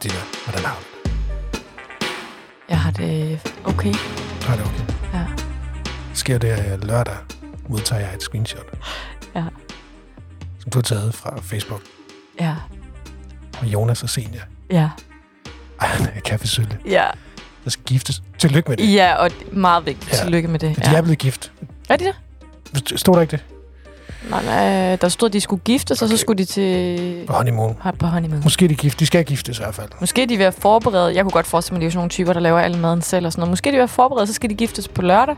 Christina, hvordan har du det? Jeg har det okay. Har det okay? Ja. Sker det, at lørdag modtager jeg et screenshot, Ja. som du har taget fra Facebook Ja. med Jonas og Senja. Ja. Ej, er kaffesølle. Ja. Der skal giftes. Tillykke med det. Ja, og meget vigtigt. Ja. Ja. Tillykke med det. De er blevet gift. Er de det? Stod der ikke det? Nej, nej, der stod, at de skulle giftes, okay. og så Okay. skulle de til... På honeymoon. På honeymoon. Måske er de gift. De skal giftes i hvert fald. Måske er de ved at forberede... Jeg kunne godt forestille mig, at det er sådan nogle typer, der laver al maden selv og sådan noget. Måske er de ved at forberede, så skal de giftes på lørdag,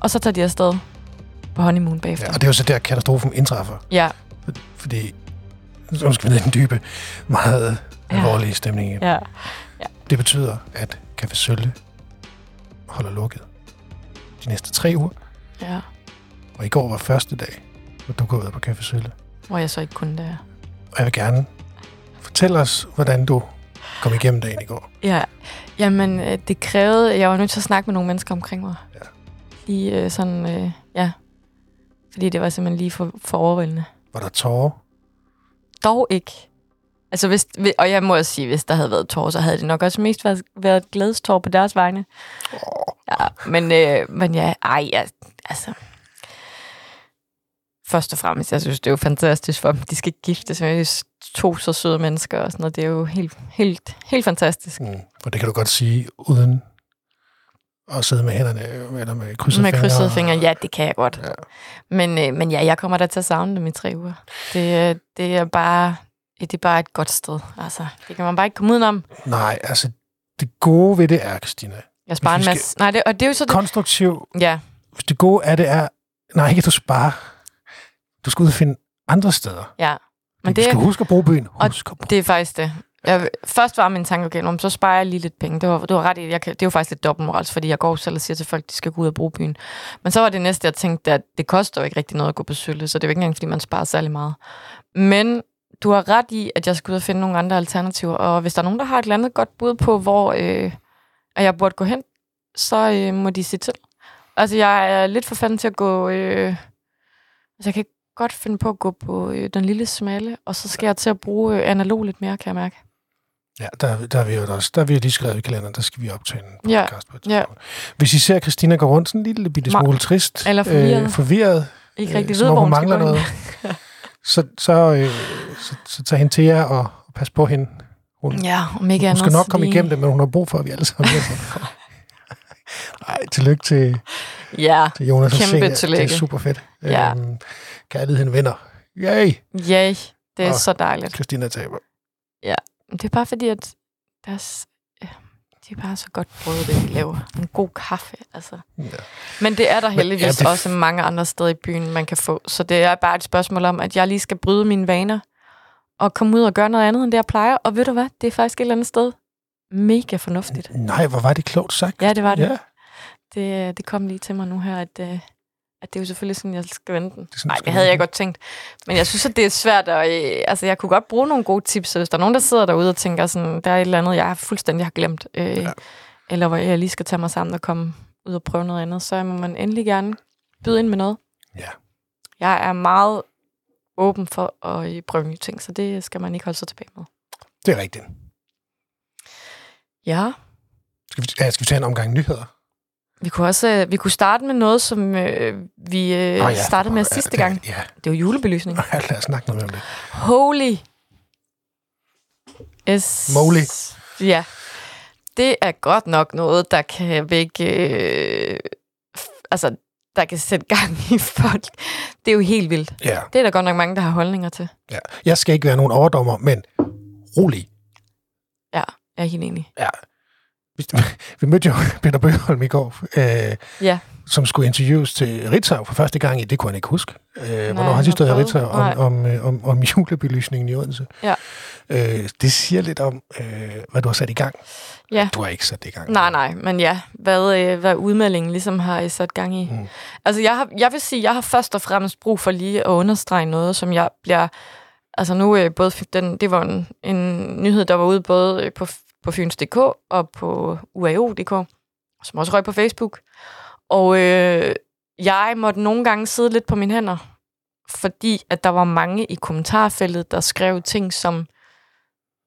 og så tager de afsted på honeymoon bagefter. Ja, og det er jo så der, katastrofen indtræffer. Ja, Fordi, nu skal vi ned i den dybe, meget Ja. alvorlige stemning igen. ja. Det betyder, at Café Sølle holder lukket de næste tre uger. ja. Og i går var første dag, hvor du går ud på Café Sølle. Hvor jeg så ikke kunne det. Og jeg vil gerne fortælle os, hvordan du kom igennem dagen i går. Ja, jamen øh, det krævede... Jeg var nødt til at snakke med nogle mennesker omkring mig. Ja. Lige øh, sådan... Øh, ja. Fordi det var simpelthen lige for, for overvældende. Var der tårer? Dog ikke. Altså, hvis, hvi- og jeg må også sige, hvis der havde været tårer, så havde det nok også mest været, været glædestår på deres vegne. Oh, Ja, men, øh, men ja, ej, ja, altså... Først og fremmest, jeg synes, det er jo fantastisk for dem. De skal giftes med to så søde mennesker og sådan noget. Det er jo helt, helt, helt fantastisk. mm. For det kan du godt sige, uden at sidde med hænderne, eller med krydsede Med fingre. krydsede fingre, ja, det kan jeg godt. Ja. Men, øh, men ja, jeg kommer da til at savne dem i tre uger. Det, øh, det er bare... Det er bare et godt sted. Altså, det kan man bare ikke komme udenom. Nej, altså, det gode ved det er, Christina, Jeg sparer en masse... Nej, det, og det er jo så... Konstruktiv. ja, Hvis det gode er, det er, nej, ikke du sparer. Du skal ud og finde andre steder. ja. Men Men det, du skal huske at bruge byen. og Husk at bruge. det er faktisk det. Jeg, først var min tanke, okay, så sparer jeg lige lidt penge. Det var, det var ret i, jeg kan, det er jo faktisk lidt dobbeltmorals, fordi jeg går selv og siger til folk, at de skal gå ud og bruge byen. Men så var det næste, jeg tænkte, at det koster jo ikke rigtig noget at gå på Sølle, så det er jo ikke engang, fordi man sparer særlig meget. Men du har ret i, at jeg skal ud og finde nogle andre alternativer, og hvis der er nogen, der har et eller andet godt bud på, hvor øh, at jeg burde gå hen, så øh, må de se til. Altså, jeg er lidt for fanden til at gå... Øh, altså, jeg kan godt finde på at gå på øh, den lille smalle, og så skal jeg til at bruge øh, analog lidt mere, kan jeg mærke. Ja, der, der, er vi jo også, der er vi jo lige skrevet i kalenderen, der skal vi optage en Ja, podcast på et ja. Hvis I ser Christina gå rundt sådan en lille bitte smule trist, Eller forvirret. øh, forvirret Ikke øh, rigtig som ved, hvor hun mangler noget, så, så, øh, så, så tag hende til jer og, og pas på hende. Hun, Ja, om ikke hun skal nok komme lige- igennem det, men hun har brug for, at vi alle sammen er Nej, tillykke til, Ja, til Jonas og Kæmpe. Det tillykke. er super fedt. Ja. Øhm, kærligheden vinder. Yay! yay. Det er Og- så dejligt. Christina taber. Det er bare fordi, at deres, ja, de er bare så godt brød, det de laver. En god kaffe, altså. Ja. Men det er der Men heldigvis er ja, det det... også mange andre steder i byen, man kan få. Så det er bare et spørgsmål om, at jeg lige skal bryde mine vaner og komme ud og gøre noget andet, end det jeg plejer. Og ved du hvad? Det er faktisk et eller andet sted mega fornuftigt. Nej, hvor var det klogt sagt. Ja, det var det. Ja, Det, det kom lige til mig nu her, at, øh, at det er jo selvfølgelig sådan, jeg skal vente den. Nej, det havde jeg godt tænkt. Men jeg synes, at det er svært. Og, øh, altså, jeg kunne godt bruge nogle gode tips, så hvis der er nogen, der sidder derude og tænker, sådan, der er et eller andet, jeg fuldstændig har glemt, øh, Ja. ja. eller hvor jeg lige skal tage mig sammen og komme ud og prøve noget andet, så må man endelig gerne byde ind med noget. Ja. Jeg er meget åben for at øh, prøve nye ting, så det skal man ikke holde sig tilbage med. Det er rigtigt. Ja, Skal vi, ja, skal vi tage en omgang nyheder? vi kunne også øh, vi kunne starte med noget, som øh, vi øh, oh, ja, startede med ja, sidste gang. Ja, Det var julebelysning. lad os snakke noget om det. Holy. Es... Moly. Ja. Det er godt nok noget, der kan vække... Øh, altså, der kan sætte gang i folk. Det er jo helt vildt. Ja, Det er der godt nok mange, der har holdninger til. ja. Jeg skal ikke være nogen overdommer, men rolig. Ja, jeg er helt enig. Ja. Vi, mødte jo Peter Bøholm i går, øh, Ja. som skulle interviews til Ritzau for første gang i, det kunne han ikke huske. Øh, hvornår han sidst stod i Ritzau. Nej. om, om, øh, om, om julebelysningen i Odense. Ja. Øh, det siger lidt om, øh, hvad du har sat i gang. Ja. Du har ikke sat det i gang. Nej, nej, men ja, hvad, øh, hvad udmeldingen ligesom har I sat gang i. Mm. Altså, jeg, har, jeg vil sige, jeg har først og fremmest brug for lige at understrege noget, som jeg bliver... Altså nu, øh, både den, det var en, en nyhed, der var ude både øh, på, på Fyns.dk og på UAO.dk, som også røg på Facebook. Og øh, jeg måtte nogle gange sidde lidt på mine hænder, fordi at der var mange i kommentarfeltet, der skrev ting som,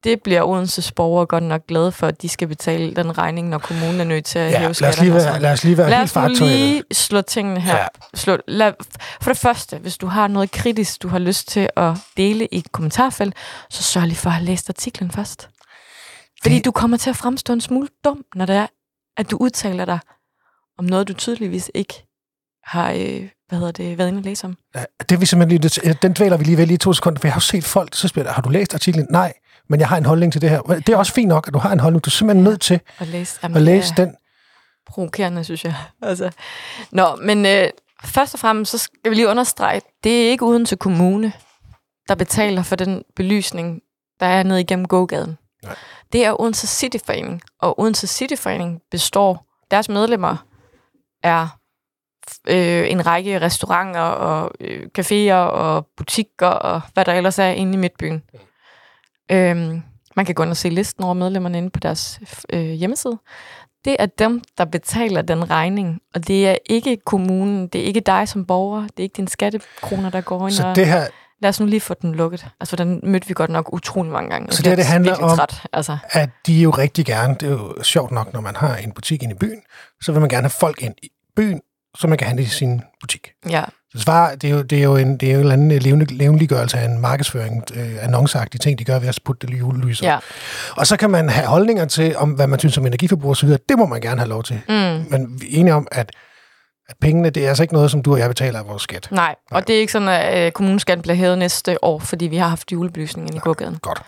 det bliver Odenses borgere godt nok glade for, at de skal betale den regning, når kommunen er nødt til at Ja, hæve lad os skatterne. lige være, lad os lige være Lad helt os lige slå tingene her. Ja. Slå, lad, for det første, hvis du har noget kritisk, du har lyst til at dele i et kommentarfelt, så sørg lige for at have læst artiklen først. Fordi Det- du kommer til at fremstå en smule dum, når det er, at du udtaler dig om noget, du tydeligvis ikke har øh, hvad hedder det, været inde og læse om. Ja, det er vi simpelthen lige, den dvæler vi lige ved lige to sekunder, for jeg har jo set folk, så spørger har du læst artiklen? Nej, men jeg har en holdning til det her. Det er også fint nok, at du har en holdning. Du er simpelthen nødt til At læse, at læse den. provokerende, synes jeg. Altså. Nå, men øh, først og fremmest, så skal vi lige understrege, det er ikke uden til kommune, der betaler for den belysning, der er nede igennem gågaden. Nej. Det er Odense Cityforening, og Odense Cityforening består, deres medlemmer er øh, en række restauranter og øh, caféer og butikker og hvad der ellers er inde i midtbyen. Øhm, man kan gå ind og se listen over medlemmerne inde på deres øh, hjemmeside. Det er dem, der betaler den regning, og det er ikke kommunen, det er ikke dig som borger, det er ikke dine skattekroner, der går ind Så og... det her, Lad os nu lige få den lukket. Altså, den mødte vi godt nok utrolig mange gange. Så det, det bliver handler om- Træt, altså. at de jo rigtig gerne, det er jo sjovt nok, når man har en butik inde i byen, så vil man gerne have folk ind i byen, så man kan handle i sin butik. Ja, Så det, er jo, det er jo en, det er jo en eller anden levende, levendeliggørelse af en markedsføring, øh, annonceagtige ting, de gør ved at putte det julelys ja. Og så kan man have holdninger til, om hvad man synes om energiforbrug osv. Det må man gerne have lov til. Mm. Men vi er enige om, at, at pengene, det er altså ikke noget, som du og jeg betaler af vores skat. Nej, og det er ikke sådan, at øh, kommuneskatten bliver hævet næste år, fordi vi har haft julebelysning inde i gågaden. Godt.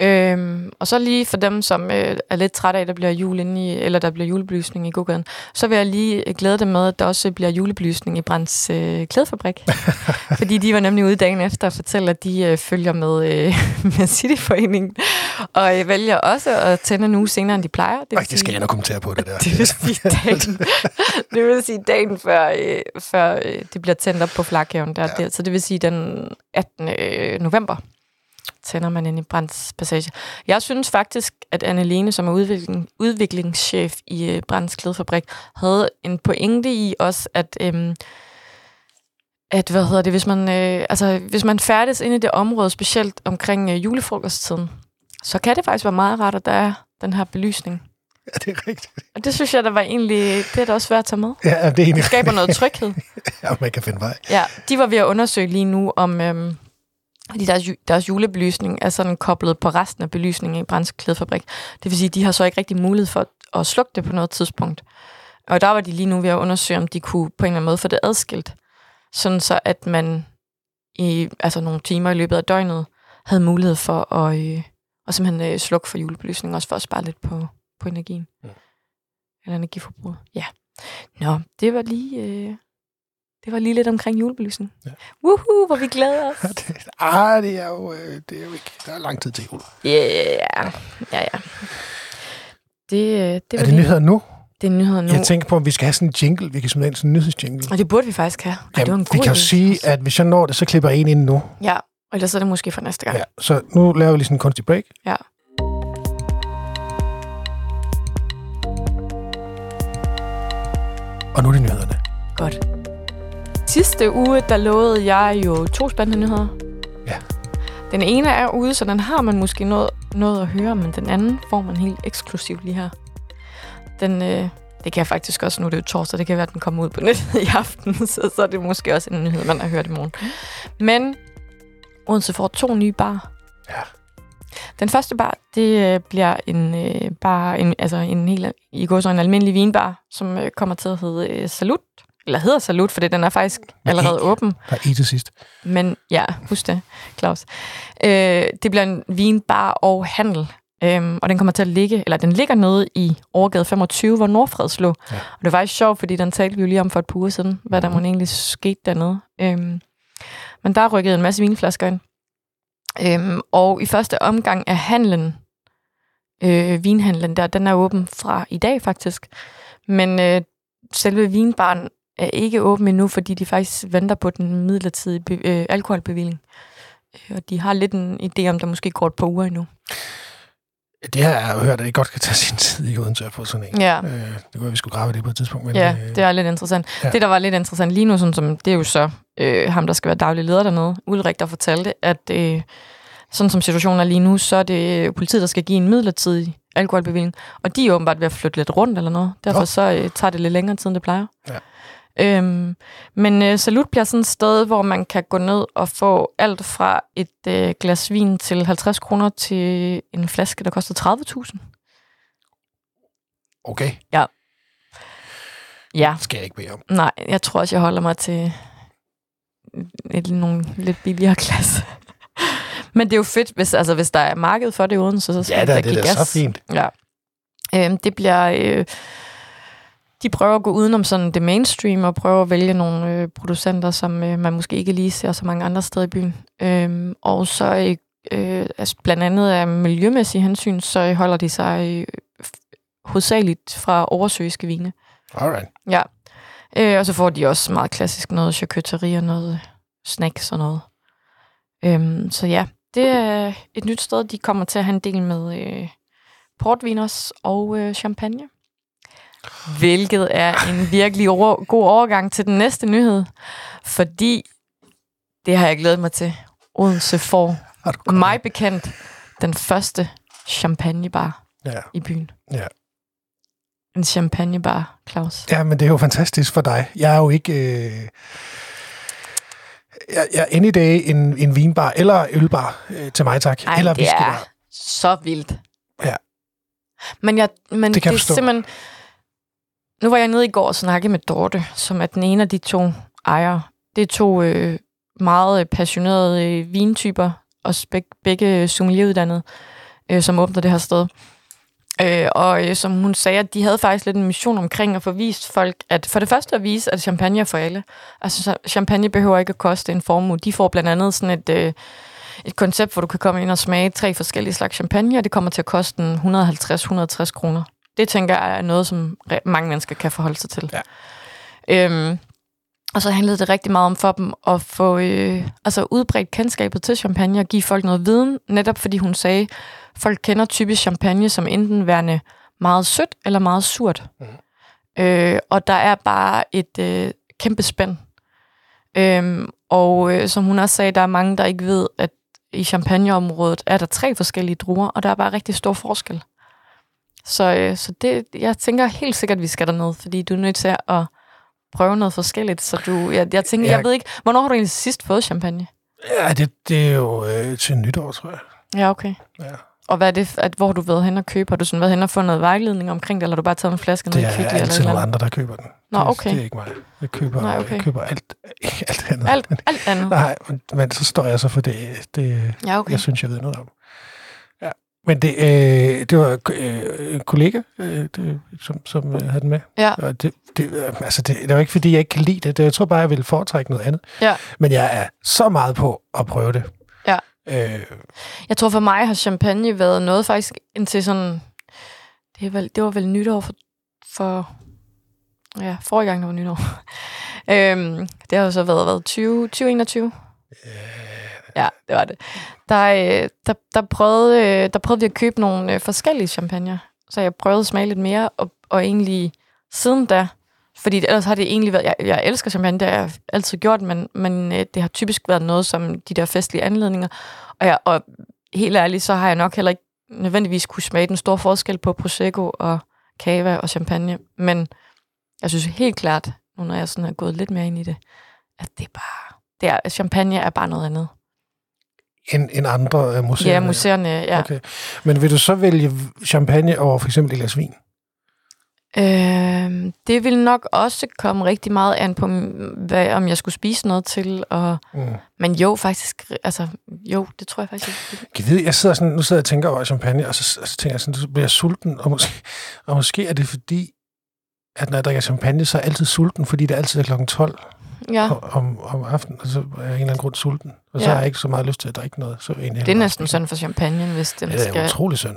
Øhm, og så lige for dem, som øh, er lidt trætte af, at der bliver jul inde i, eller der bliver julebelysning i gågaden, så vil jeg lige øh, glæde dem med, at der også bliver julebelysning i Brands øh, klædefabrik. Fordi de var nemlig ude dagen efter at fortælle, at de øh, følger med, øh, med Cityforeningen, og øh, vælger også at tænde en uge senere, end de plejer. Det, Ej, det skal jeg og kommentere på, det der. det vil sige dagen, det vil sige dagen før, øh, før øh, det bliver tændt op på flakhaven. Der, ja. der, så det vil sige den 18. Øh, november tænder man ind i Brands Passage. Jeg synes faktisk, at Anne-Lene, som er udvikling, udviklingschef i øh, Brands Klædefabrik, havde en pointe i også, at... Øh, at, hvad hedder det, hvis man, øh, altså, hvis man færdes inde i det område, specielt omkring øh, julefrokosttiden, så kan det faktisk være meget rart, at der er den her belysning. Ja, det er rigtigt. Og det synes jeg, der var egentlig, det er da også værd at tage med. Ja, det er egentlig, Det skaber noget tryghed. ja, man kan finde vej. Ja, de var ved at undersøge lige nu, om øhm, fordi deres, ju- deres julebelysning er sådan koblet på resten af belysningen i Brands Klædefabrik. Det vil sige, de har så ikke rigtig mulighed for at slukke det på noget tidspunkt. Og der var de lige nu ved at undersøge, om de kunne på en eller anden måde få det adskilt. Sådan så, at man i altså nogle timer i løbet af døgnet havde mulighed for at, øh, at simpelthen øh, slukke for julebelysningen, også for at spare lidt på, på energien. Mm. Eller energiforbruget. Ja. Nå, det var lige... Øh, det var lige lidt omkring julebelysning. Ja. Woohoo, hvor vi glæder os. Det, ah, det er, jo, øh, det er jo ikke... Der er lang tid til jul. Yeah. Ja, ja. Det, øh, det var Er det lige, nyheder nu? det er nyheder nu. Jeg tænker på, om vi skal have sådan en jingle. Vi kan simpelthen sådan en nyhedsjingle. Og det burde vi faktisk have. Ej, det var Jamen, en vi god kan jo sige, at hvis jeg når det, så klipper jeg en ind nu. Ja, og ellers er det måske for næste gang. Ja, så nu laver vi lige sådan en kunstig break. Ja. Og nu er det nyhederne. Godt. Sidste uge, der lovede jeg jo to spændende nyheder. Ja. Den ene er ude, så den har man måske noget, noget at høre, men den anden får man helt eksklusivt lige her. Den, øh, det kan jeg faktisk også, nu er det jo torsdag, det kan være, at den kommer ud på nettet i aften, så, så er det måske også en nyhed, man har hørt i morgen. Men Odense får to nye bar. Ja. Den første bar, det øh, bliver en øh, bar, en, altså en helt, i går så en almindelig vinbar, som øh, kommer til at hedde øh, Salut. Eller hedder Salut, for den er faktisk Med allerede E. åben. Der er i til sidst. Men ja, husk det, Claus. Øh, det bliver en vinbar og handel. Øhm, og den kommer til at ligge, eller den ligger nede i overgade 25, hvor Nordfreds lå. Ja. Og det var faktisk sjovt, fordi den talte vi jo lige om for et par uger siden, hvad der Mhm. må egentlig skete dernede. Øhm, men der er rykket en masse vinflasker ind. Øhm, og i første omgang er handlen, øh, vinhandlen der, den er åben fra i dag faktisk. Men øh, selve vinbaren er ikke åben endnu, fordi de faktisk venter på den midlertidige be- øh, alkoholbevilling. Øh, Og de har lidt en idé om, der måske går et par uger endnu. Det har jeg jo hørt, at det godt kan tage sin tid i Odense at få sådan en. Ja, Øh, det kunne være, vi skulle grave det på et tidspunkt. Men, ja øh, det er lidt interessant. ja. Ja. Det, der var lidt interessant lige nu, sådan som, det er jo så øh, ham, der skal være daglig leder dernede, Ulrik, der fortalte, at øh, sådan som situationen er lige nu, så er det politiet, der skal give en midlertidig alkoholbevilling. Og de er åbenbart ved at flytte lidt rundt eller noget. Derfor Nå. så øh, tager det lidt længere tid, end det plejer. Ja. Øhm, men øh, Salut bliver sådan et sted, hvor man kan gå ned og få alt fra et øh, glas vin til 50 kroner til en flaske, der koster 30.000. Okay, Ja, det skal jeg ikke bede om. nej, jeg tror også, jeg holder mig til et, nogle lidt billigere glas. Men det er jo fedt, hvis, altså, hvis der er marked for det i Odense, så skal Ja, der det er gas. så fint. Ja. Øhm, det bliver... Øh, de prøver at gå udenom sådan det mainstream og prøver at vælge nogle øh, producenter, som øh, man måske ikke lige ser så mange andre steder i byen. Øhm, og så øh, øh, altså blandt andet af miljømæssige hensyn, så holder de sig øh, hovedsageligt fra oversøiske vine. Alright. Ja. Øh, og så får de også meget klassisk noget charcuterie og noget snacks og noget. Øhm, så ja, det er et nyt sted. De kommer til at have en del med øh, portviners og øh, champagne. Hvilket er en virkelig god overgang til den næste nyhed. Fordi det har jeg glædet mig til. Odense får mig bekendt den første champagnebar Ja. i byen. Ja. En champagnebar, Claus. ja, men det er jo fantastisk for dig. Jeg er jo ikke... Øh... Jeg, jeg er any day en, en vinbar eller ølbar øh, til mig, tak. Ej, eller det er så vildt. Ja. Men, jeg, men Det det, er simpelthen... Nu var jeg nede i går og snakkede med Dorte, som er den ene af de to ejere. Det er to øh, meget øh, passionerede øh, vintyper, og begge, begge sommelieruddannede, øh, som åbner det her sted. Øh, og øh, som hun sagde, at de havde faktisk lidt en mission omkring at få vist folk, at for det første at vise, at champagne er for alle. Altså champagne behøver ikke at koste en formue. De får blandt andet sådan et, øh, et koncept, hvor du kan komme ind og smage tre forskellige slags champagne, og det kommer til at koste 150-160 kroner. Det tænker jeg er noget, som mange mennesker kan forholde sig til. Ja. Øhm, og så handlede det rigtig meget om for dem at få øh, altså udbredt kendskabet til champagne og give folk noget viden, netop fordi hun sagde, folk kender typisk champagne som enten værende meget sødt eller meget surt. Mhm. Øh, og der er bare et øh, kæmpe spænd. Øhm, og øh, som hun også sagde, der er mange, der ikke ved, at i champagneområdet er der tre forskellige druer, og der er bare rigtig stor forskel. Så, øh, så det, jeg tænker helt sikkert, at vi skal derned, fordi du er nødt til at prøve noget forskelligt. Så du, jeg, jeg tænker, Ja. jeg ved ikke, hvornår har du egentlig sidst fået champagne? Ja, det, det er jo øh, til nytår, tror jeg. Ja, okay. Ja. Og hvad er det, at, hvor har du været hen og købe? Har du sådan været hen og fået noget vejledning omkring det, eller har du bare taget en flaske ned Det i er Kvickly eller altid et eller nogle andet? andre, der køber den. Nå, det, okay. Det er ikke mig. Jeg køber, Nej, okay. jeg køber alt, alt andet. Alt, alt andet. Nej, men, men så står jeg så for det, det Ja, okay. jeg synes, jeg ved noget om. Men det, øh, det var øh, en kollega, øh, det, som, som øh, havde den med. Ja. Og det, det, øh, altså det, det var ikke, fordi jeg ikke kan lide det. det. Jeg tror bare, jeg ville foretrække noget andet. Ja. Men jeg er så meget på at prøve det. Ja. Øh, Jeg tror for mig har champagne været noget faktisk indtil sådan... Det, er vel, det var vel nytår for, for... Ja, forrige gang, der var nytår. øhm, det har jo så været, været 20, 2021. Ja, ja, det var det. Der, øh, der, der, prøvede, øh, der prøvede vi at købe nogle øh, forskellige champagne. Så jeg prøvede at smage lidt mere, og, og egentlig siden da, fordi ellers har det egentlig været, jeg, jeg elsker champagne, det har jeg altid gjort, men, men øh, det har typisk været noget som de der festlige anledninger. Og, jeg, og helt ærligt, så har jeg nok heller ikke nødvendigvis kunne smage den store forskel på Prosecco og Cava og champagne. Men jeg synes helt klart, nu når jeg sådan er gået lidt mere ind i det, at det er bare, det er, champagne er bare noget andet end, end andre øh, museer. Ja, museerne, ja. Okay. Men vil du så vælge champagne over for eksempel et glas vin? Øhm, det vil nok også komme rigtig meget an på, hvad, om jeg skulle spise noget til. Og, Mm. men jo, faktisk, altså, jo, det tror jeg faktisk. ikke. Jeg, ved, jeg sidder sådan, nu sidder jeg og tænker over champagne, og så, og så tænker jeg sådan, så bliver jeg sulten, og måske, og måske er det fordi, at når jeg drikker champagne, så er jeg altid sulten, fordi det altid er klokken 12 Ja, ja. om, om aftenen, og så er jeg en eller anden grund sulten. Og så Ja. har jeg ikke så meget lyst til at drikke noget. Så jeg egentlig det er næsten synd for champagne, hvis den Det er skal... utrolig synd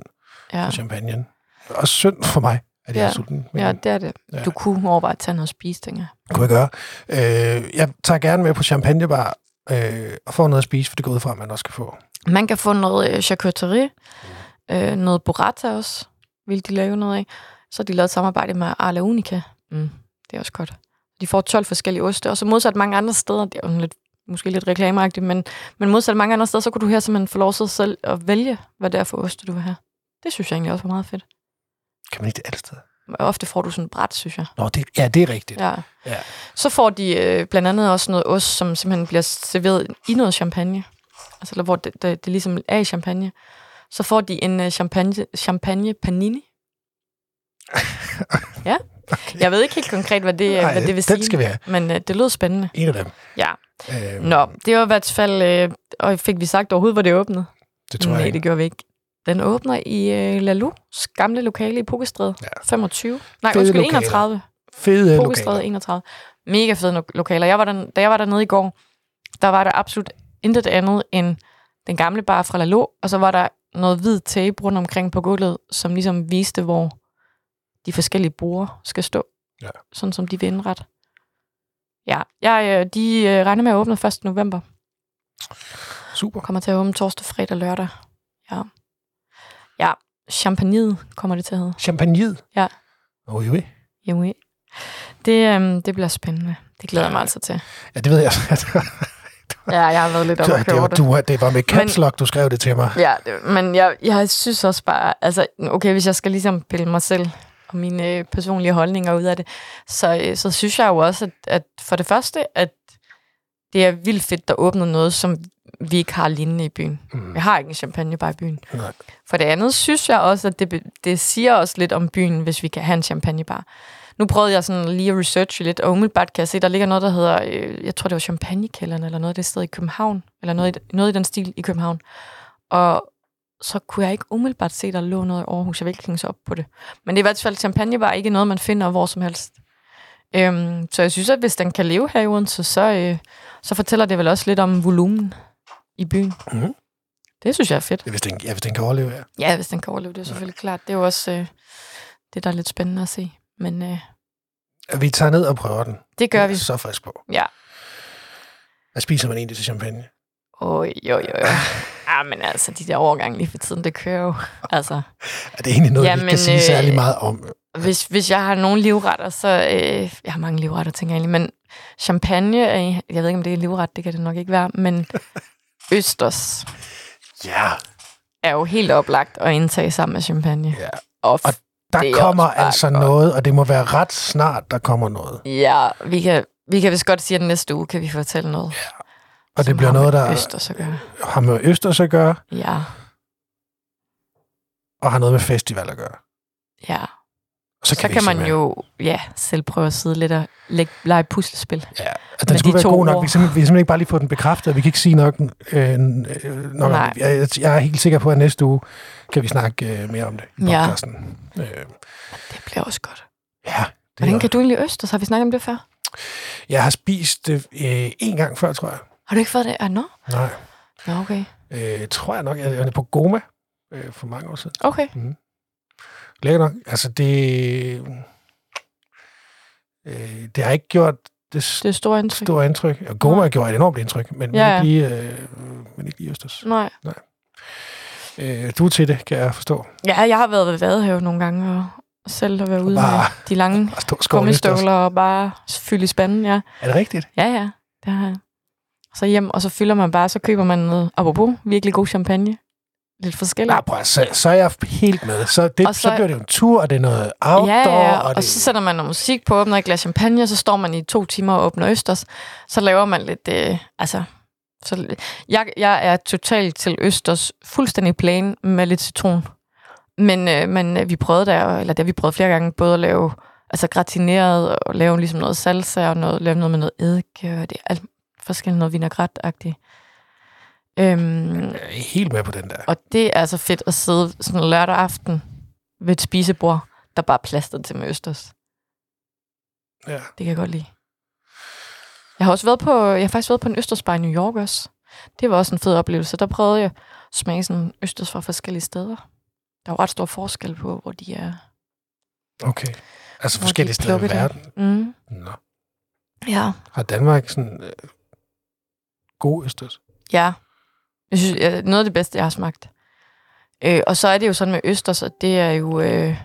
Ja, for champagne. Også synd for mig, at jeg Ja. er sulten. Men ja, ja. det er det. Ja. Du kunne overveje at tage noget spise, tænker jeg. kunne jeg gøre. Øh, jeg tager gerne med på champagnebar øh, og får noget at spise, for det går ud fra, at man også kan få. Man kan få noget øh, charcuterie, øh, noget burrata også, vil de lave noget af. Så har de lavet et samarbejde med Arla Unica. Mm, det er også godt. De får 12 forskellige oste, og så modsat mange andre steder, det er jo lidt måske lidt reklameagtigt, men, men modsat mange andre steder, så kunne du her simpelthen få lov til selv at vælge, hvad det er for ost, du vil have. Det synes jeg egentlig også var meget fedt. Kan man ikke det alle steder? Ofte får du sådan et bræt, synes jeg. Nå, det, ja, det er rigtigt. Ja. Ja. Så får de øh, blandt andet også noget ost, som simpelthen bliver serveret i noget champagne. Altså, eller hvor det, det, det ligesom er i champagne. Så får de en uh, champagne, champagne panini. ja. Okay. Jeg ved ikke helt konkret, hvad det, Nej, hvad det vil sige. skal vi have. Men uh, det lød spændende. En af dem. Ja. Øh, Nå, det var i hvert fald... Øh, og fik vi sagt overhovedet, hvor det åbnede? Det tror Nej, jeg ikke. det gjorde vi ikke. Den åbner i øh, Lalus gamle lokale i Pokestræde. Ja. 25. Nej, Fede undskyld, lokaler. 31. Fede Pokestræde lokaler. 31. Mega fede no- lokaler. Jeg var der, da jeg var dernede i går, der var der absolut intet andet end den gamle bar fra Lalo, og så var der noget hvid tape rundt omkring på gulvet, som ligesom viste, hvor de forskellige borde skal stå. Ja. Sådan som de vil indrette. Ja, jeg, øh, de øh, regner med at åbne 1. november. Super. Kommer til at åbne torsdag, fredag, lørdag. Ja. Ja, champagne kommer det til at hedde. Champagne. Ja. Oj, oj. Jo, det, øhm, det bliver spændende. Det glæder jeg mig altså til. Ja, det ved jeg. Ja, jeg har været lidt op det, det. du, det var med caps lock, du skrev det til mig. Ja, det, men jeg, jeg synes også bare, altså, okay, hvis jeg skal ligesom pille mig selv og mine øh, personlige holdninger ud af det, så, øh, så synes jeg jo også, at, at for det første, at det er vildt fedt, der åbner noget, som vi ikke har lignende i byen. Mm. Vi har ikke en champagnebar i byen. Nej. For det andet synes jeg også, at det, det siger også lidt om byen, hvis vi kan have en champagnebar. Nu prøvede jeg sådan lige at researche lidt, og umiddelbart kan jeg se, der ligger noget, der hedder, øh, jeg tror det var Champagnekælderen, eller noget af det sted i København, eller noget i, noget i den stil i København. Og så kunne jeg ikke umiddelbart se, der lå noget i Aarhus. Jeg vil ikke sig op på det. Men det er i hvert fald, champagnebar ikke noget, man finder hvor som helst. Øhm, så jeg synes, at hvis den kan leve her i Odense, så, øh, så fortæller det vel også lidt om volumen i byen. Mhm. Det synes jeg er fedt. Ja, hvis den, ja, hvis den kan overleve her. Ja, hvis den kan overleve, det er selvfølgelig klart. Det er jo også øh, det, der er lidt spændende at se. Men øh, Vi tager ned og prøver den. det gør Jeg vi. er så frisk på. Ja. Hvad spiser man egentlig til champagne? Åh, jo, jo, jo. Ja, men altså, de der overgange lige for tiden, det kører jo. Altså, Er det egentlig noget, vi Jamen, ikke kan sige øh, særlig meget om? hvis, hvis jeg har nogle livretter, så... Øh, jeg har mange livretter, tænker jeg egentlig. Men champagne, jeg ved ikke, om det er livret, det kan det nok ikke være. Men østers Ja, er jo helt oplagt at indtage sammen med champagne. ja. Og, Og der Det er kommer altså godt. noget, og det må være ret snart, der kommer noget. ja, vi kan, vi kan vist godt sige, at næste uge kan vi fortælle noget. Og det bliver noget, der Østers at gøre. har med Østers at gøre, Ja, og har noget med festival at gøre. ja. Og Så, så så kan man jo ja, selv prøve at sidde lidt og lægge, lege puslespil. Ja, med den skulle de være god nok. Vi kan, simpelthen, vi kan simpelthen ikke bare lige få den bekræftet. Vi kan ikke sige nok. Øh, øh, nok Nej. jeg, jeg- er helt sikker på, at næste uge kan vi snakke øh, mere om det i Ja. podcasten. Øh, Det bliver også godt. ja, det Hvordan kan du egentlig Østers? Har vi snakket om det før? jeg har spist det øh, en gang før, tror jeg. Har du ikke fået det? Ah, no? Nej, Nå, okay. øh, tror jeg nok. Jeg er på Goma øh, for mange år siden. Okay. Lækker nok. Altså, det... Øh, det har ikke gjort det Det er store indtryk. store indtryk. Og Goma har gjort et enormt indtryk, men, Ja, ja, ja. men, ikke, lige, øh, men ikke lige Østers. Nej. Øh, du er til det, kan jeg forstå. Ja, jeg har været ved Vadehave nogle gange, og selv at være ude Bare- med de lange gummistøvler og bare fylde i spanden, ja. Er det rigtigt? Ja, ja. Det har jeg. Så hjem, og så fylder man bare, så køber man noget, apropos, virkelig god champagne. Lidt forskelligt. Nej, prøv, så, så er jeg helt med. Så, det, Og så, så- bliver det jo en tur, og det er noget outdoor. Ja, ja, og, og, det, så sætter man noget musik på, åbner et glas champagne, og så står man i to timer og åbner Østers. Så laver man lidt, øh, altså... Så, jeg, jeg er totalt til Østers fuldstændig plain med lidt citron. Men, øh, men øh, vi prøvede der, eller det vi prøvet flere gange, både at lave altså gratineret og lave ligesom noget salsa og noget, lave noget med noget eddike, og det er alt forskelligt noget vinaigrette-agtigt. Øhm, Jeg er helt med på den der. og det er så fedt at sidde sådan lørdag aften ved et spisebord, der bare er plastret til med østers. Ja. Det kan jeg godt lide. Jeg har også været på, jeg har faktisk været på en østersbar i New York også. Det var også en fed oplevelse. Der prøvede jeg at smage sådan østers fra forskellige steder. Der er jo ret stor forskel på, hvor de er. Okay. Altså forskellige de steder i verden. Mm. Nå. Ja. Har Danmark sådan godeste? god østers? Ja. Jeg synes, jeg, noget af det bedste, jeg har smagt. Øh, og så er det jo sådan med østers, at det er jo, øh,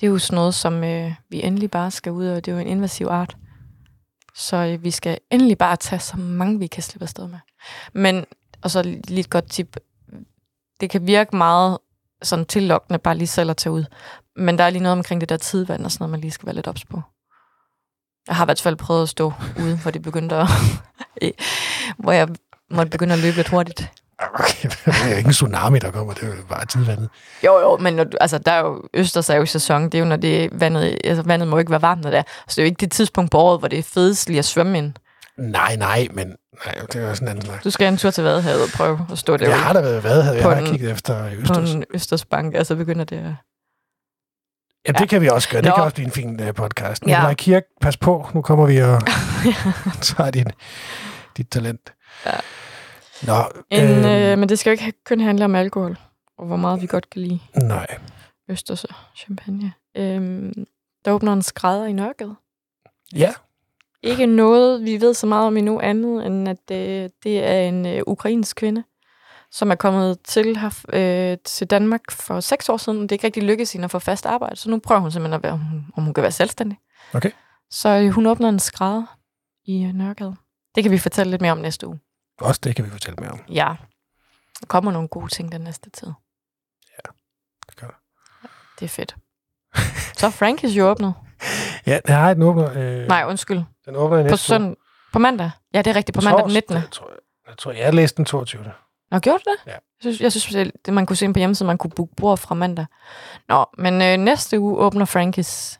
det er jo sådan noget, som øh, vi endelig bare skal ud, og det er jo en invasiv art. Så øh, vi skal endelig bare tage så mange, vi kan slippe afsted med. Men, og så lige et godt tip. Det kan virke meget sådan tillokkende bare lige selv at tage ud. Men der er lige noget omkring det der tidvand og sådan noget, man lige skal være lidt ops på. Jeg har i hvert fald prøvet at stå ude, hvor det begyndte at... hvor jeg måtte begynde at løbe lidt hurtigt. Okay, det er ikke en tsunami, der kommer, det er jo bare tidvandet. Jo, jo, men når du, altså, der er jo Østers er jo sæson, det er jo, når det vandet, altså, vandet må ikke være varmt, når det er. Så det er jo ikke det tidspunkt på året, hvor det er fedest lige at svømme ind. Nej, nej, men nej, det er jo sådan en anden snak. Du skal en tur til Vadehavet og prøve at stå der. Jeg har da været hvad jeg På har kigget efter på Østers. en Østersbank, og så begynder det at... Ja, det kan vi også gøre. Det Nå. kan også blive en fin uh, podcast. Ja. Nikolaj Kirk, pas på. Nu kommer vi og tager din, dit talent. Ja. Nå, En, øhm, øh, men det skal jo ikke kun handle om alkohol, og hvor meget vi godt kan lide nej. Østers champagne. Øhm, der åbner en skrædder i Nørregade. Ja, Ikke noget, vi ved så meget om endnu andet, end at øh, det er en øh, ukrainsk kvinde, som er kommet til, her, øh, til Danmark for seks år siden. Det er ikke rigtig lykkedes hende at få fast arbejde, så nu prøver hun simpelthen at være, om hun, kan være selvstændig. Okay. Så øh, hun åbner en skrædder i øh, Nørregade. Det kan vi fortælle lidt mere om næste uge. også det kan vi fortælle mere om. Ja, der kommer nogle gode ting den næste tid. Det gør der. Det er fedt. Så er Frankis jo åbnet. Ja, den har den åbner. Øh, Nej, undskyld. Den åbner i På, næste uge. søn... på mandag. Ja, det er rigtigt. På mandag den 19. Torsdag, tror jeg. Jeg tror, jeg læste den 22. Nå, gjorde du det? Ja. Jeg synes, jeg synes det, det, man kunne se på hjemmesiden, man kunne booke bord fra mandag. Nå, men øh, næste uge åbner Frankis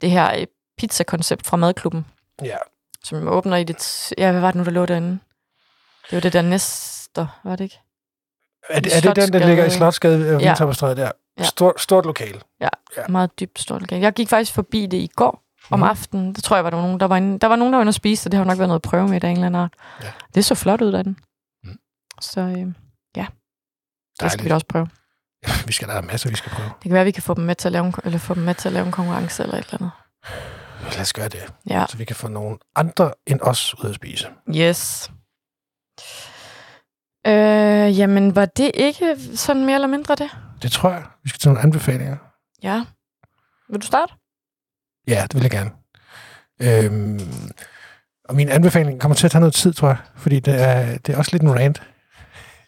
det her øh, pizza-koncept fra Madklubben, Ja. som åbner i det... Ja, hvad var det nu, der lå derinde? Det var det der næster, var det ikke? Er det, er det den, der ligger i Slotsgade Ja. og Vindtopperstræde der? Ja. Stort, stort lokal. Ja. Meget dybt stort lokale. Jeg gik faktisk forbi det i går om Mhm. aftenen. Det tror jeg, var der var nogen, der var inde, der var nogen, der var inde og spise, så det har nok været noget prøve med af en eller anden art. Ja. Det så flot ud af den. Så øh, ja, det skal Dejligt. vi da også prøve. Vi skal der have masser, vi skal prøve. Det kan være, at vi kan få dem med til at lave en, eller få dem med til at lave en konkurrence eller et eller andet. Lad os gøre det, Ja. så vi kan få nogle andre end os ud at spise. Yes. Øh, jamen, var det ikke sådan mere eller mindre det? Det tror jeg. Vi skal til nogle anbefalinger. Ja. Vil du starte? Ja, det vil jeg gerne. Øhm, og min anbefaling kommer til at tage noget tid, tror jeg. Fordi det er, det er også lidt en rant.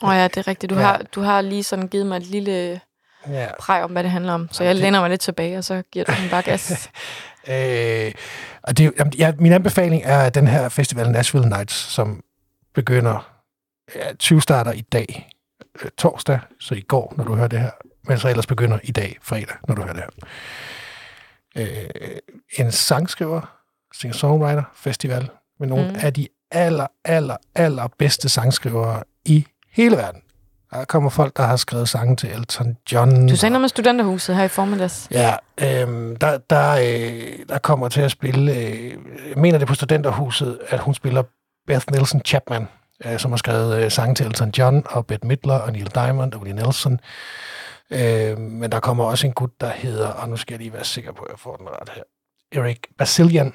Åh oh, ja, det er rigtigt. Du, Ja. har, du har lige sådan givet mig et lille Ja. præg om, hvad det handler om. Så jeg det- læner mig lidt tilbage, og så giver du den bare gas. Øh, og det, ja, min anbefaling er den her festival Nashville Nights, som begynder ja, 20 starter i dag, øh, torsdag, så i går, når du hører det her, men så ellers begynder i dag, fredag, når du hører det her. Øh, en sangskriver, singer-songwriter festival, med nogle mm. af de aller, aller, aller bedste sangskrivere i hele verden. Der kommer folk, der har skrevet sange til Elton John. Du sagde noget med studenterhuset her i formiddags. Ja, øhm, der, der, øh, der kommer til at spille, øh, jeg mener det på Studenterhuset, at hun spiller Beth Nielsen Chapman, øh, som har skrevet øh, sange til Elton John og Bette Midler og Neil Diamond og Willie Nelson. Øh, men der kommer også en gut, der hedder, og nu skal jeg lige være sikker på, at jeg får den ret her, Eric Basilian,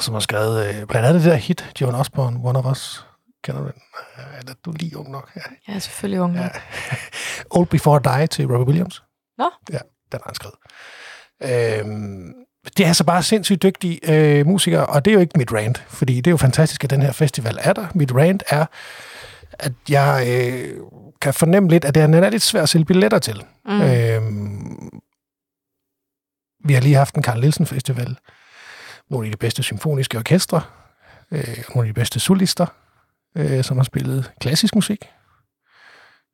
som har skrevet øh, blandt andet det der hit, Joan Osborne, One of Us. Kender du den? Øh, Eller du er lige ung nok. Ja. Ja, selvfølgelig unge. Ja. Ja. Old Before Die til Robbie Williams. Nå. Ja, den har han skrevet. Øhm, det er altså bare sindssygt dygtige øh, musikere, og det er jo ikke mit rant, fordi det er jo fantastisk, at den her festival er der. Mit rant er, at jeg øh, kan fornemme lidt, at den er lidt svær at sælge billetter til. Mm. Øhm, vi har lige haft en Carl Nielsen Festival. Nogle af de bedste symfoniske orkestre. Øh, nogle af de bedste solister, øh, som har spillet klassisk musik.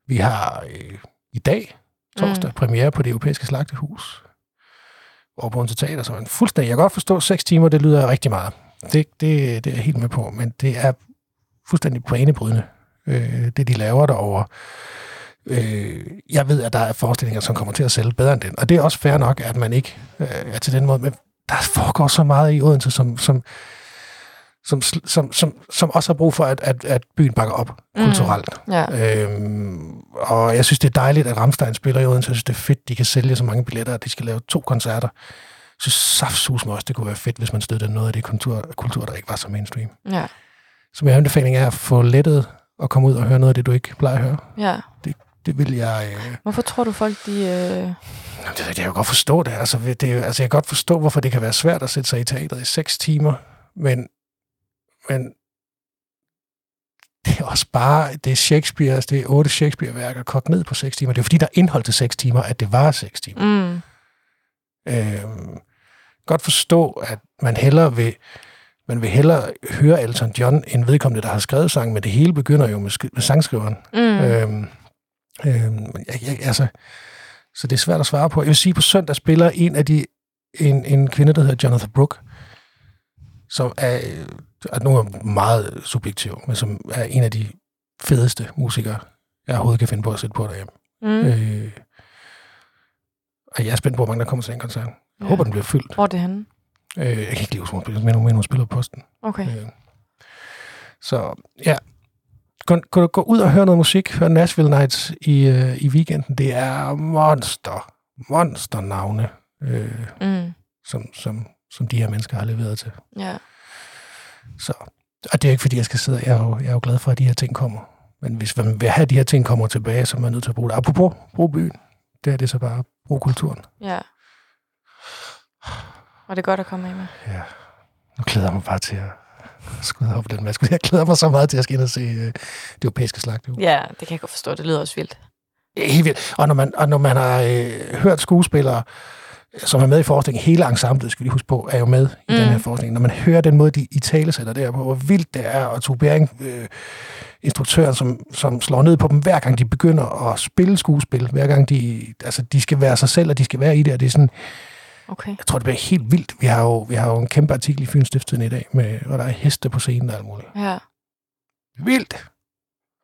Vi har øh, i dag, torsdag, mm. premiere på det europæiske slagtehus. Over på Odense Teater, så en fuldstændig... Jeg kan godt forstå, at seks timer, det lyder rigtig meget. Det, det, det er jeg helt med på, men det er fuldstændig banebrydende, øh, det de laver derovre. Øh, jeg ved, at der er forestillinger, som kommer til at sælge bedre end den, og det er også fair nok, at man ikke øh, er til den måde, men der foregår så meget i Odense, som, som, som, som, som, som også har brug for, at, at, at byen bakker op Mm. kulturelt. Ja. Øhm, og jeg synes, det er dejligt, at Ramstein spiller i Odense. Jeg synes, det er fedt, de kan sælge så mange billetter, at de skal lave to koncerter. Jeg synes saftsus også, det kunne være fedt, hvis man støttede noget af det kultur, kultur der ikke var så mainstream. ja. Så min anbefaling er at få lettet og komme ud og høre noget af det, du ikke plejer at høre. ja. Det vil jeg... Øh, Hvorfor tror du, folk de... Øh... det, det, jeg kan godt forstå det. Altså, det, er altså, jeg kan godt forstå, hvorfor det kan være svært at sætte sig i teateret i seks timer, men men det er også bare, det er Shakespeare, det er otte Shakespeare-værker kogt ned på 6 timer. Det er fordi, der er indhold til 6 timer, at det var 6 timer. Mm. Øh, godt forstå, at man hellere vil, man vil hellere høre Elton John, end vedkommende, der har skrevet sang, men det hele begynder jo med, med sangskriveren. Mm. Øhm, øhm, jeg, jeg, altså, så det er svært at svare på. Jeg vil sige, på søndag spiller en af de, en, en kvinde, der hedder Jonathan Brooke, som er, at nu er meget subjektiv, men som er en af de fedeste musikere, jeg overhovedet kan finde på at sætte på derhjemme. Mm. Øh, og jeg er spændt på, hvor mange der kommer til den koncert. Jeg Ja. håber, den bliver fyldt. Hvor er det henne? Øh, jeg kan ikke lide, hvor hun spiller, men hun, hun spiller på posten. Okay. Øh, så ja, gå, gå, gå ud og høre noget musik. Hør Nashville Nights i, øh, i weekenden. Det er monster, monster navne, øh, Mm. som, som, som de her mennesker har leveret til. Ja. Så, og det er ikke, fordi jeg skal sidde, jeg er, jo, jeg er jo glad for, at de her ting kommer. Men hvis man vil have, at de her ting kommer tilbage, så er man nødt til at bruge det. Apropos, brug byen. Det er det så bare, brug kulturen. Ja. Og det er godt at komme af med. Ja. Nu glæder jeg mig bare til at skride op på den maske. Jeg glæder mig så meget til at skal ind og se øh, det europæiske slagtehus. Ja, det kan jeg godt forstå. Det lyder også vildt. Er helt vildt. Og når man, og når man har øh, hørt skuespillere, som er med i forskningen, hele ensemblet, skal vi huske på, er jo med i Mm. den her forskning. Når man hører den måde, de i tale sætter der på, hvor vildt det er, og Tove Bering, øh, instruktøren, som, som slår ned på dem, hver gang de begynder at spille skuespil, hver gang de, altså, de skal være sig selv, og de skal være i det, og det er sådan, Okay. jeg tror, det bliver helt vildt. Vi har jo, vi har jo en kæmpe artikel i Fyns i dag, med, hvor der er heste på scenen og alt muligt. Ja. Vildt!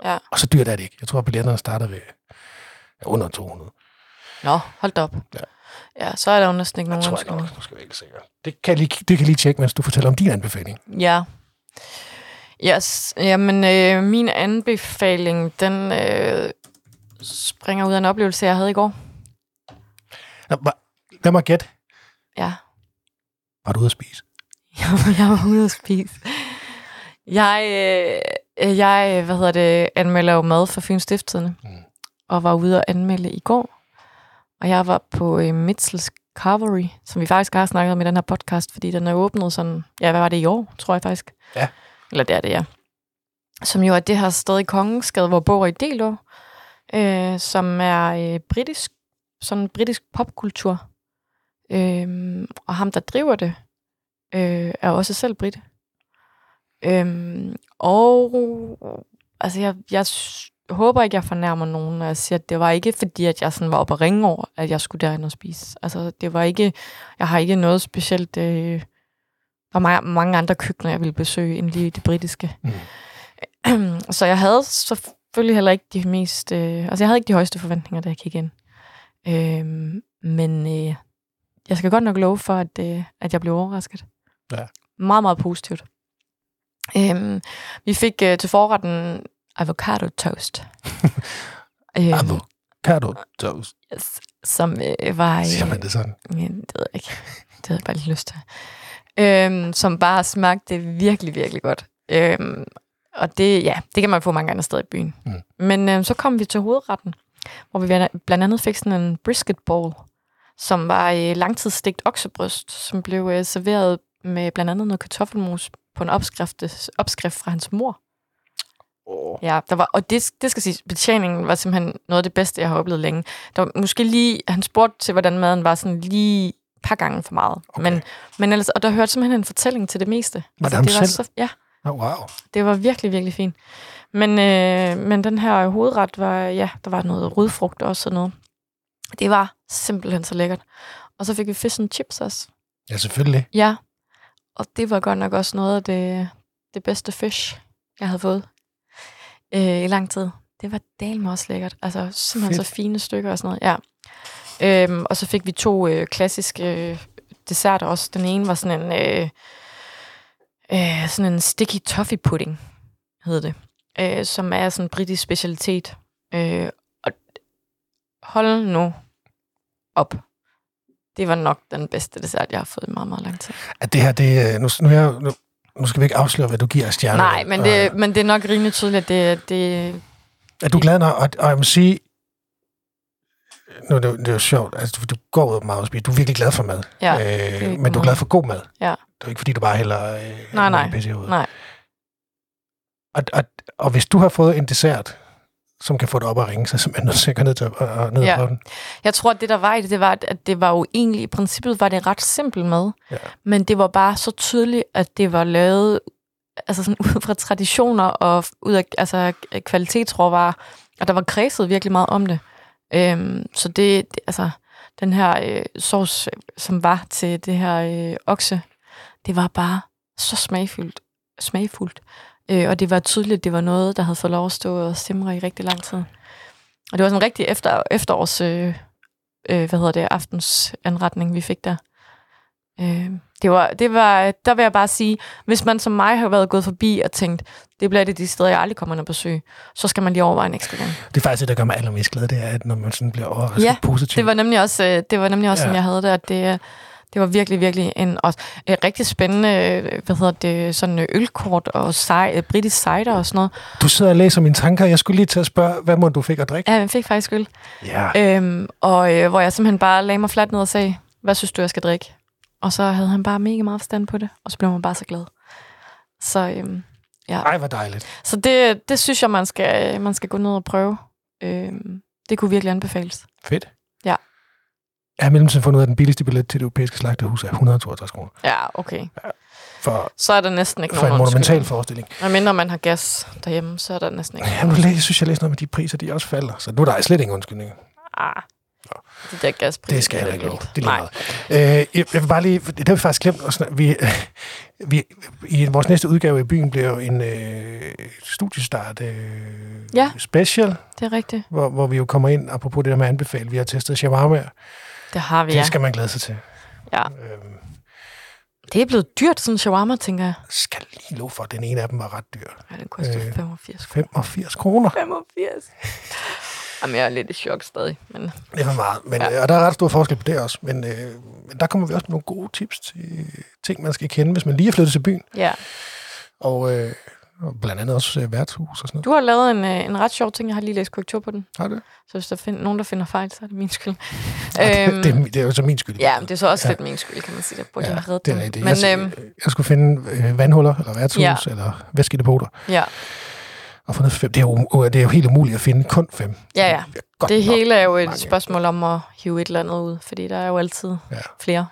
Ja. Og så dyrt er det ikke. Jeg tror, at billetterne starter ved under 200. Nå, hold op. Ja. Ja, så er der jo næsten ikke nogen tror jeg nok. Nu skal vi ikke sikker. Det kan, lige, det kan lige tjekke, mens du fortæller om din anbefaling. Ja. Yes. Jamen, øh, min anbefaling, den øh, springer ud af en oplevelse, jeg havde i går. Lad mig, lad mig gætte. Ja. Var du ude at spise? jeg var ude at spise. Jeg, øh, jeg, hvad hedder det, anmelder jo mad for Fyns Stifttidende, Mm. og var ude at anmelde i går. Og jeg var på øh, Mitzels Carvery, som vi faktisk har snakket om i den her podcast, fordi den er åbnet sådan, ja, hvad var det i år, tror jeg faktisk. Ja. Eller det er det, ja. Som jo er det her sted i Kongensgade, hvor bor i Delo, øh, som er øh, britisk, sådan britisk popkultur. Øh, og ham, der driver det, øh, er også selv brit. Øhm, og altså, jeg, jeg håber ikke, jeg fornærmer nogen, når jeg siger, at det var ikke fordi, at jeg sådan var oppe at ringe over, at jeg skulle derind og spise. Altså, det var ikke, jeg har ikke noget specielt, øh, der var mange, andre køkkener, jeg ville besøge, end lige det britiske. Mm. så jeg havde selvfølgelig heller ikke de mest, øh, altså jeg havde ikke de højeste forventninger, da jeg kiggede ind. Øhm, men øh, jeg skal godt nok love for, at, øh, at jeg blev overrasket. Ja. Meget, meget positivt. Øhm, vi fik øh, til forretten avocado toast. øhm, Avocado toast. yes, som øh, var... Siger Øh, man det sådan? ja, det ved jeg ikke. Det havde jeg bare lidt lyst til. Øhm, som bare smagte virkelig, virkelig godt. Øhm, og det, ja, det kan man få mange andre steder i byen. Mm. Men øhm, så kom vi til hovedretten, hvor vi blandt andet fik sådan en brisket bowl, som var øh, langtidsstegt oksebryst, som blev øh, serveret med blandt andet noget kartoffelmos på en opskrift, opskrift fra hans mor. Oh. Ja, der var, og det, det skal sige, betjeningen var simpelthen noget af det bedste, jeg har oplevet længe. Der var måske lige, han spurgte til, hvordan maden var sådan lige et par gange for meget. Okay. Men, men ellers, og der hørte simpelthen en fortælling til det meste. Altså, Var det ham det var selv? Så, ja, Oh, wow. det var virkelig, virkelig fint. Men, øh, men den her hovedret var, ja, der var noget rødfrugt også og noget. Det var simpelthen så lækkert. Og så fik vi fish and chips også. Ja, selvfølgelig. Ja, og det var godt nok også noget af det, det bedste fish, jeg havde fået øh, i lang tid. Det var dalme også lækkert. Altså simpelthen Fedt. så fine stykker og sådan noget. Ja. Øhm, og så fik vi to øh, klassiske øh, desserter også. Den ene var sådan en, øh, øh, sådan en sticky toffee pudding, hed det. Øh, som er sådan en britisk specialitet. Øh, og hold nu op. Det var nok den bedste dessert, jeg har fået i meget, meget lang tid. At det her, det, er- nu, nu, jeg, nu, nu skal vi ikke afsløre, hvad du giver stjerner. Nej, men det, men det er nok rimelig tydeligt, at det, det Er du glad, når, og, og jeg må sige, nu det, det er jo sjovt, altså du, du går ud meget og spiser, du er virkelig glad for mad, Ja, øh, men du er glad for god mad. Ja. Det er ikke, fordi du bare hælder øh, Nej, nej, nej. Og, og, og hvis du har fået en dessert, som kan få dig op at ringe, så simpelthen nødt til at gå ned, til, og, og ned Ja. og den. Jeg tror, at det der var i det, det var, at- at det var jo egentlig, i princippet var det ret simpelt med. Ja. Men det var bare så tydeligt, at det var lavet altså sådan ud fra traditioner og ud af altså, kvalitetsråvarer. Og der var kredset virkelig meget om det. Øhm, så det, det, altså, den her øh, sovs, som var til det her øh, okse, det var bare så smagfuldt. smagfuldt. Øh, og det var tydeligt, at det var noget, der havde fået lov at stå og simre i rigtig lang tid. Og det var sådan en rigtig efter, efterårs, øh, øh, hvad hedder det, aftens anretning, vi fik der. Øh, det var, det var, der vil jeg bare sige, hvis man som mig har været gået forbi og tænkt, det bliver det de steder, jeg aldrig kommer ind og besøge, så skal man lige overveje en ekstra gang. Det er faktisk det, der gør mig allermest glad, det er, at når man sådan bliver overrasket Ja, positivt. Det var nemlig også, øh, det var nemlig også Ja. ja. sådan, jeg havde det, at det, det var virkelig, virkelig en også, øh, rigtig spændende, øh, hvad hedder det, sådan øh, ølkort og sej, øh, britisk cider og sådan noget. Du sidder og læser mine tanker. Jeg skulle lige til at spørge, hvad må du fik at drikke? Ja, jeg fik faktisk øl. Ja. Øhm, og øh, hvor jeg simpelthen bare lagde mig fladt ned og sagde, hvad synes du, jeg skal drikke? Og så havde han bare mega meget forstand på det, og så blev man bare så glad. Så, øhm, Ej, hvor dejligt. så det, det synes jeg, man skal, man skal gå ned og prøve. Øhm, det kunne virkelig anbefales. Fedt. Ja. Jeg har mellemtiden fundet ud af, at den billigste billet til det europæiske slagterhus er 162 kroner. Ja, okay. For, Så er der næsten ikke for en nogen monumental undskyldning. forestilling. Og mindre man har gas derhjemme, så er der næsten ikke Ja, læ- jeg synes, jeg læste noget med de priser, de også falder. Så nu er der slet ingen undskyldning. Ah, de der gaspriser. Det skal jeg ikke vildt. Det er Nej. meget. Øh, jeg, jeg vil bare lige, det har vi faktisk glemt at. Vi, vi, I vores næste udgave i byen bliver jo en øh, studiestart øh, Ja. special, Det er rigtigt. hvor, hvor vi jo kommer ind, apropos det der med at anbefale, vi har testet shawarma. Det har vi, Det skal man glæde sig til. ja. Øhm, Det er blevet dyrt, sådan en shawarma, tænker jeg. skal lige lov for, at den ene af dem var ret dyr. Ja, den koster Øh, øh, 85 kroner. 85 kroner. 85. Jamen, jeg er lidt i chok stadig, men Det er for meget. Men, Ja. ja. Og der er ret stor forskel på det også. Men, øh, men der kommer vi også med nogle gode tips til ting, man skal kende, hvis man lige er flyttet til byen. ja. Og, øh, og blandt andet også øh, værtshus og sådan noget. Du har lavet en, øh, en ret sjov ting. Jeg har lige læst korrektur på den. Har det? Så hvis der find, nogen, der finder fejl, så er det min skyld. Ja, Øhm, det, det, er- det er jo så min skyld. Ja, men det er så også Ja. lidt min skyld, kan man sige. Der burde ja, jeg have det er rigtigt. Men jeg, øhm, jeg skulle finde øh, vandhuller, eller værtshus, Ja. eller væskedepoter, ja, og få ned fem. Det er, jo, det er jo helt umuligt at finde kun fem. ja, ja. Det, godt Det hele er jo et mange. spørgsmål om at hive et eller andet ud, fordi der er jo altid Ja. flere.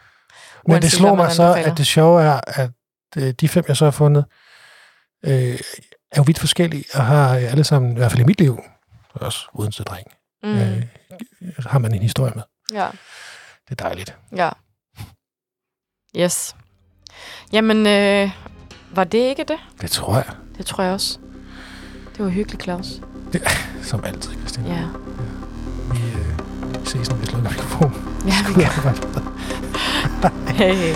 Men det slår mig så, at det sjove er, at øh, de fem, jeg så har fundet, øh, er jo vidt forskellige, og har øh, alle sammen, i hvert fald i mit liv, også uden til dreng, Mm. øh, har man en historie med. Ja, Det er dejligt. ja. Yes. Jamen, øh, var det ikke det? Det tror jeg, Det tror jeg også. Det var hyggeligt, Claus. som altid, Christian. Ja, Vi øh, ses, når vi slukker mikrofonen. ja vi gør. Hey.